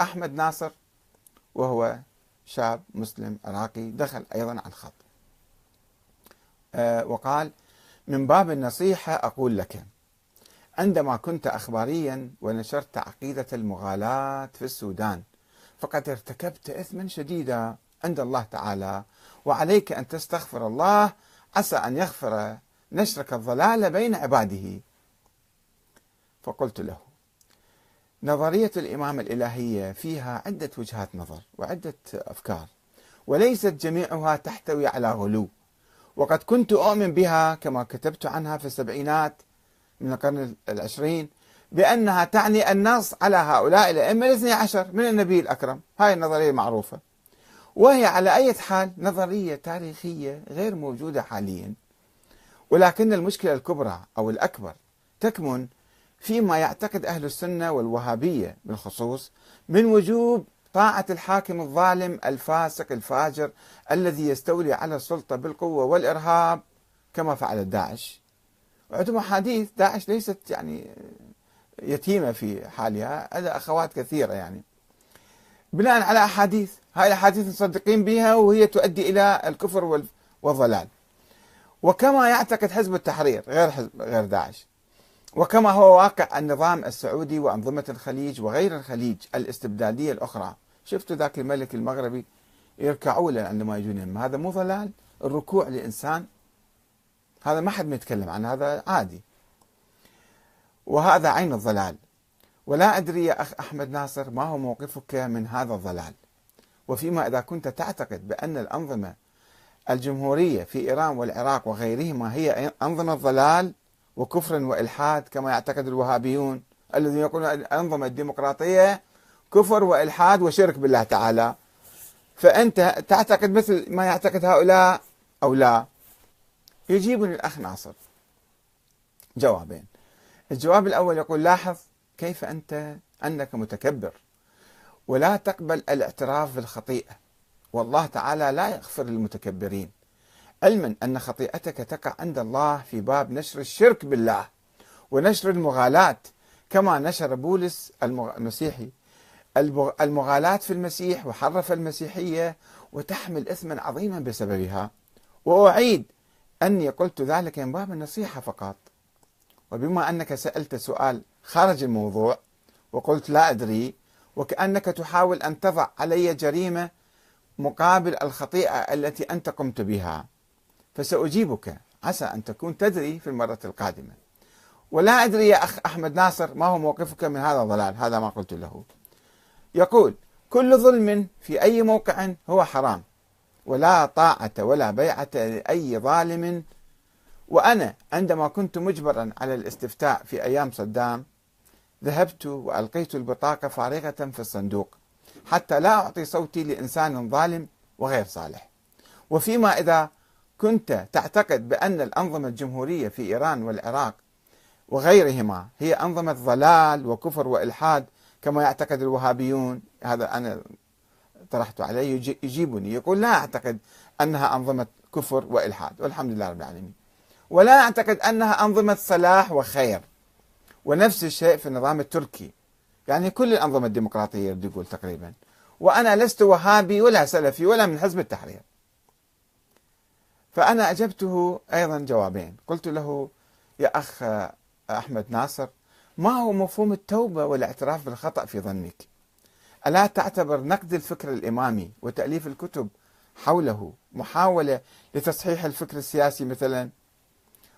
أحمد ناصر وهو شاب مسلم عراقي دخل أيضا على الخط. آه، وقال من باب النصيحة أقول لك عندما كنت أخباريا ونشرت عقيدة المغالاة في السودان فقد ارتكبت إثما شديدا عند الله تعالى وعليك أن تستغفر الله عسى أن يغفر نشرك الضلال بين عباده. فقلت له نظرية الإمامة الإلهية فيها عدة وجهات نظر وعدة أفكار وليست جميعها تحتوي على غلو. وقد كنت أؤمن بها كما كتبت عنها في السبعينات من القرن العشرين بأنها تعني النص على هؤلاء الأئمة الاثني عشر من النبي الأكرم. هاي النظرية معروفة. وهي على أي حال نظرية تاريخية غير موجودة حاليا. ولكن المشكلة الكبرى أو الأكبر تكمن فيما يعتقد أهل السنة والوهابية بالخصوص من وجوب طاعة الحاكم الظالم الفاسق الفاجر الذي يستولي على السلطة بالقوة والإرهاب كما فعل داعش. وعندهم أحاديث داعش ليست يعني يتيمة في حالها هذا أخوات كثيرة يعني. بناء على أحاديث هاي الأحاديث مصدقين بها وهي تؤدي إلى الكفر والضلال. وكما يعتقد حزب التحرير غير حزب غير داعش. وكما هو واقع النظام السعودي وأنظمة الخليج وغير الخليج الاستبدادية الأخرى. شفتوا ذاك الملك المغربي يركعوا له عندما يجون هذا مو ضلال الركوع لإنسان هذا ما حد يتكلم عنه هذا عادي. وهذا عين الضلال. ولا أدري يا أخ أحمد ناصر ما هو موقفك من هذا الضلال؟ وفيما إذا كنت تعتقد بأن الأنظمة الجمهورية في إيران والعراق وغيرهما هي أنظمة ضلال وكفر وإلحاد كما يعتقد الوهابيون الذين يقولون الأنظمة الديمقراطية كفر وإلحاد وشرك بالله تعالى. فأنت تعتقد مثل ما يعتقد هؤلاء أو لا؟ يجيبني الأخ ناصر. جوابين. الجواب الأول يقول لاحظ كيف أنت أنك متكبر ولا تقبل الاعتراف بالخطيئة. والله تعالى لا يغفر للمتكبرين. علما أن خطيئتك تقع عند الله في باب نشر الشرك بالله ونشر المغالاة كما نشر بولس المسيحي. المغالاة في المسيح وحرف المسيحية وتحمل إثما عظيما بسببها. وأعيد أني قلت ذلك من باب النصيحة فقط. وبما أنك سألت سؤال خارج الموضوع وقلت لا أدري وكأنك تحاول أن تضع علي جريمة مقابل الخطيئة التي أنت قمت بها. فسأجيبك. عسى أن تكون تدري في المرة القادمة. ولا أدري يا أخ أحمد ناصر ما هو موقفك من هذا الضلال؟ هذا ما قلت له. يقول كل ظلم في أي موقع هو حرام ولا طاعة ولا بيعة لأي ظالم. وأنا عندما كنت مجبرا على الاستفتاء في أيام صدام ذهبت وألقيت البطاقة فارغة في الصندوق حتى لا أعطي صوتي لإنسان ظالم وغير صالح. وفيما إذا كنت تعتقد بأن الأنظمة الجمهورية في إيران والعراق وغيرهما هي أنظمة ضلال وكفر وإلحاد كما يعتقد الوهابيون. هذا أنا طرحت عليه يجيبني يقول لا أعتقد أنها أنظمة كفر وإلحاد والحمد لله رب العالمين. ولا أعتقد أنها أنظمة صلاح وخير ونفس الشيء في النظام التركي. يعني كل الأنظمة الديمقراطية يقول تقريبا. وأنا لست وهابي ولا سلفي ولا من حزب التحرير. فأنا أجبته أيضا جوابين. قلت له يا أخ أحمد ناصر ما هو مفهوم التوبة والاعتراف بالخطأ في ظنك؟ ألا تعتبر نقد الفكر الإمامي وتأليف الكتب حوله محاولة لتصحيح الفكر السياسي مثلا؟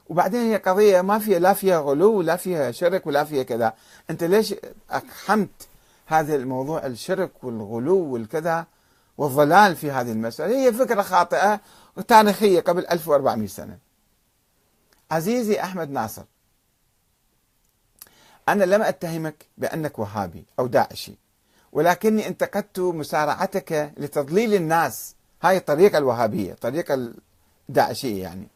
وبعدين هي قضية ما فيها لا فيها غلو ولا فيها شرك ولا فيها كذا. أنت ليش أقحمت هذا الموضوع الشرك والغلو والكذا؟ والضلال في هذه المسألة. هي فكرة خاطئة وتاريخية قبل 1400 سنة. عزيزي أحمد ناصر أنا لم أتهمك بأنك وهابي أو داعشي ولكني انتقدت مسارعتك لتضليل الناس. هاي الطريقة الوهابية الطريقة الداعشية يعني.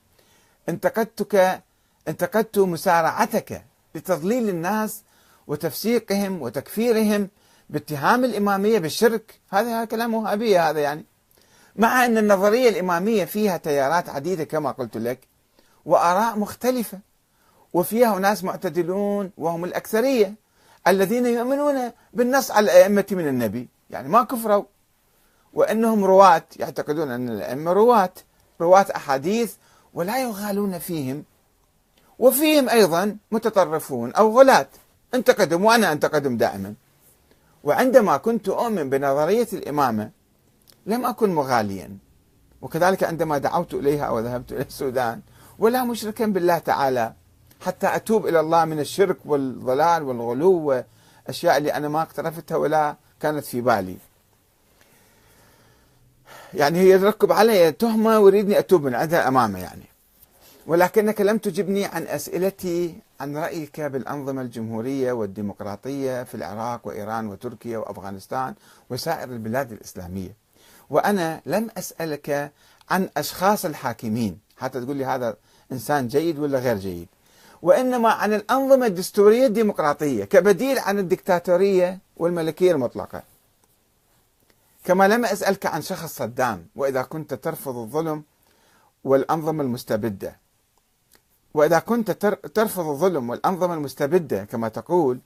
انتقدتك انتقدت مسارعتك لتضليل الناس وتفسيقهم وتكفيرهم باتهام الإمامية بالشرك. هذا كلام وهابية هذا يعني. مع أن النظرية الإمامية فيها تيارات عديدة كما قلت لك وآراء مختلفة وفيها ناس معتدلون وهم الأكثرية الذين يؤمنون بالنص على الأئمة من النبي. يعني ما كفروا. وأنهم رواة يعتقدون أن الأئمة رواة رواة أحاديث ولا يغالون فيهم. وفيهم أيضا متطرفون أو غلاة. انتقدهم وأنا أنتقدهم دائما. وعندما كنت أؤمن بنظرية الإمامة لم أكن مغاليا. وكذلك عندما دعوت إليها أو ذهبت إلى السودان ولا مشركا بالله تعالى حتى أتوب إلى الله من الشرك والضلال والغلو وأشياء اللي أنا ما اقترفتها ولا كانت في بالي. يعني هي تركب علي تهمة ويريدني أتوب من عندها أمامه يعني. ولكنك لم تجبني عن أسئلتي عن رأيك بالأنظمة الجمهورية والديمقراطية في العراق وإيران وتركيا وأفغانستان وسائر البلاد الإسلامية. وأنا لم أسألك عن أشخاص الحاكمين. حتى تقول لي هذا إنسان جيد ولا غير جيد؟ وإنما عن الأنظمة الدستورية الديمقراطية كبديل عن الدكتاتورية والملكية المطلقة. كما لم أسألك عن شخص صدام وإذا كنت ترفض الظلم والأنظمة المستبدة. وإذا كنت ترفض الظلم والأنظمة المستبدة كما تقول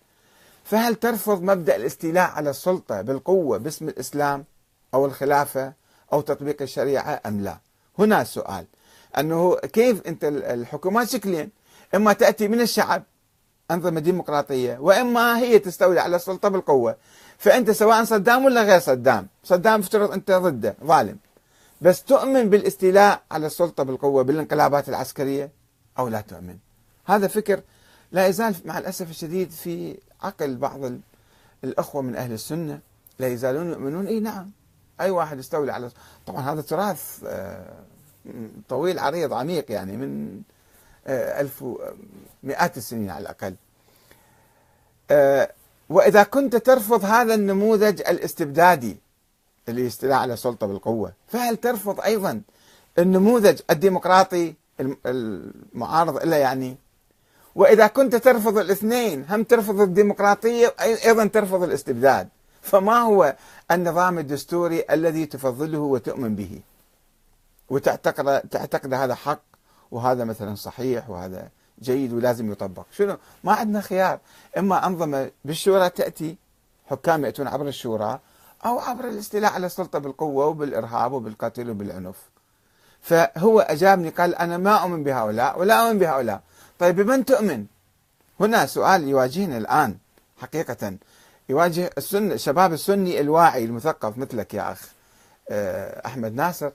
فهل ترفض مبدأ الاستيلاء على السلطة بالقوة باسم الإسلام أو الخلافة أو تطبيق الشريعة أم لا؟ هنا السؤال أنه كيف أنت الحكومات شكلين؟ إما تأتي من الشعب أنظمة ديمقراطية وإما هي تستولي على السلطة بالقوة. فأنت سواء صدام ولا غير صدام صدام افترض أنت ضده ظالم. بس تؤمن بالاستيلاء على السلطة بالقوة بالانقلابات العسكرية؟ أو لا تؤمن. هذا فكر لا يزال مع الأسف الشديد في عقل بعض الأخوة من أهل السنة. لا يزالون يؤمنون. إي نعم. أي واحد يستولي على طبعا هذا تراث آه، طويل عريض عميق يعني من آه، ألف مئات السنين على الأقل. آه، وإذا كنت ترفض هذا النموذج الاستبدادي اللي يستدعى على السلطة بالقوة فهل ترفض أيضا النموذج الديمقراطي المعارض له يعني. وإذا كنت ترفض الاثنين هم ترفض الديمقراطية أيضا ترفض الاستبداد. فما هو النظام الدستوري الذي تفضله وتؤمن به؟ وتعتقد تعتقد هذا حق وهذا مثلا صحيح وهذا جيد ولازم يطبق. شنو؟ ما عندنا خيار. إما أنظمة بالشورى تأتي حكام يأتون عبر الشورى أو عبر الاستيلاء على السلطة بالقوة وبالإرهاب وبالقتل وبالعنف. فهو أجابني قال أنا ما أؤمن بهؤلاء ولا أؤمن بهؤلاء. طيب بمن تؤمن؟ هنا سؤال يواجهنا الآن حقيقة. يواجه السنة الشباب السني الواعي المثقف مثلك يا أخ آه، أحمد ناصر.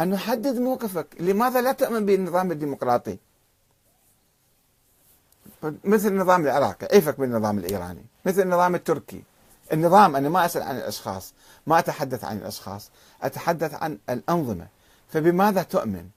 أن نحدد موقفك لماذا لا تؤمن بالنظام الديمقراطي؟ مثل النظام العراقي عيفك بالنظام الإيراني مثل النظام التركي. النظام أنا ما أسأل عن الأشخاص ما أتحدث عن الأشخاص أتحدث عن الأنظمة. فبماذا تؤمن؟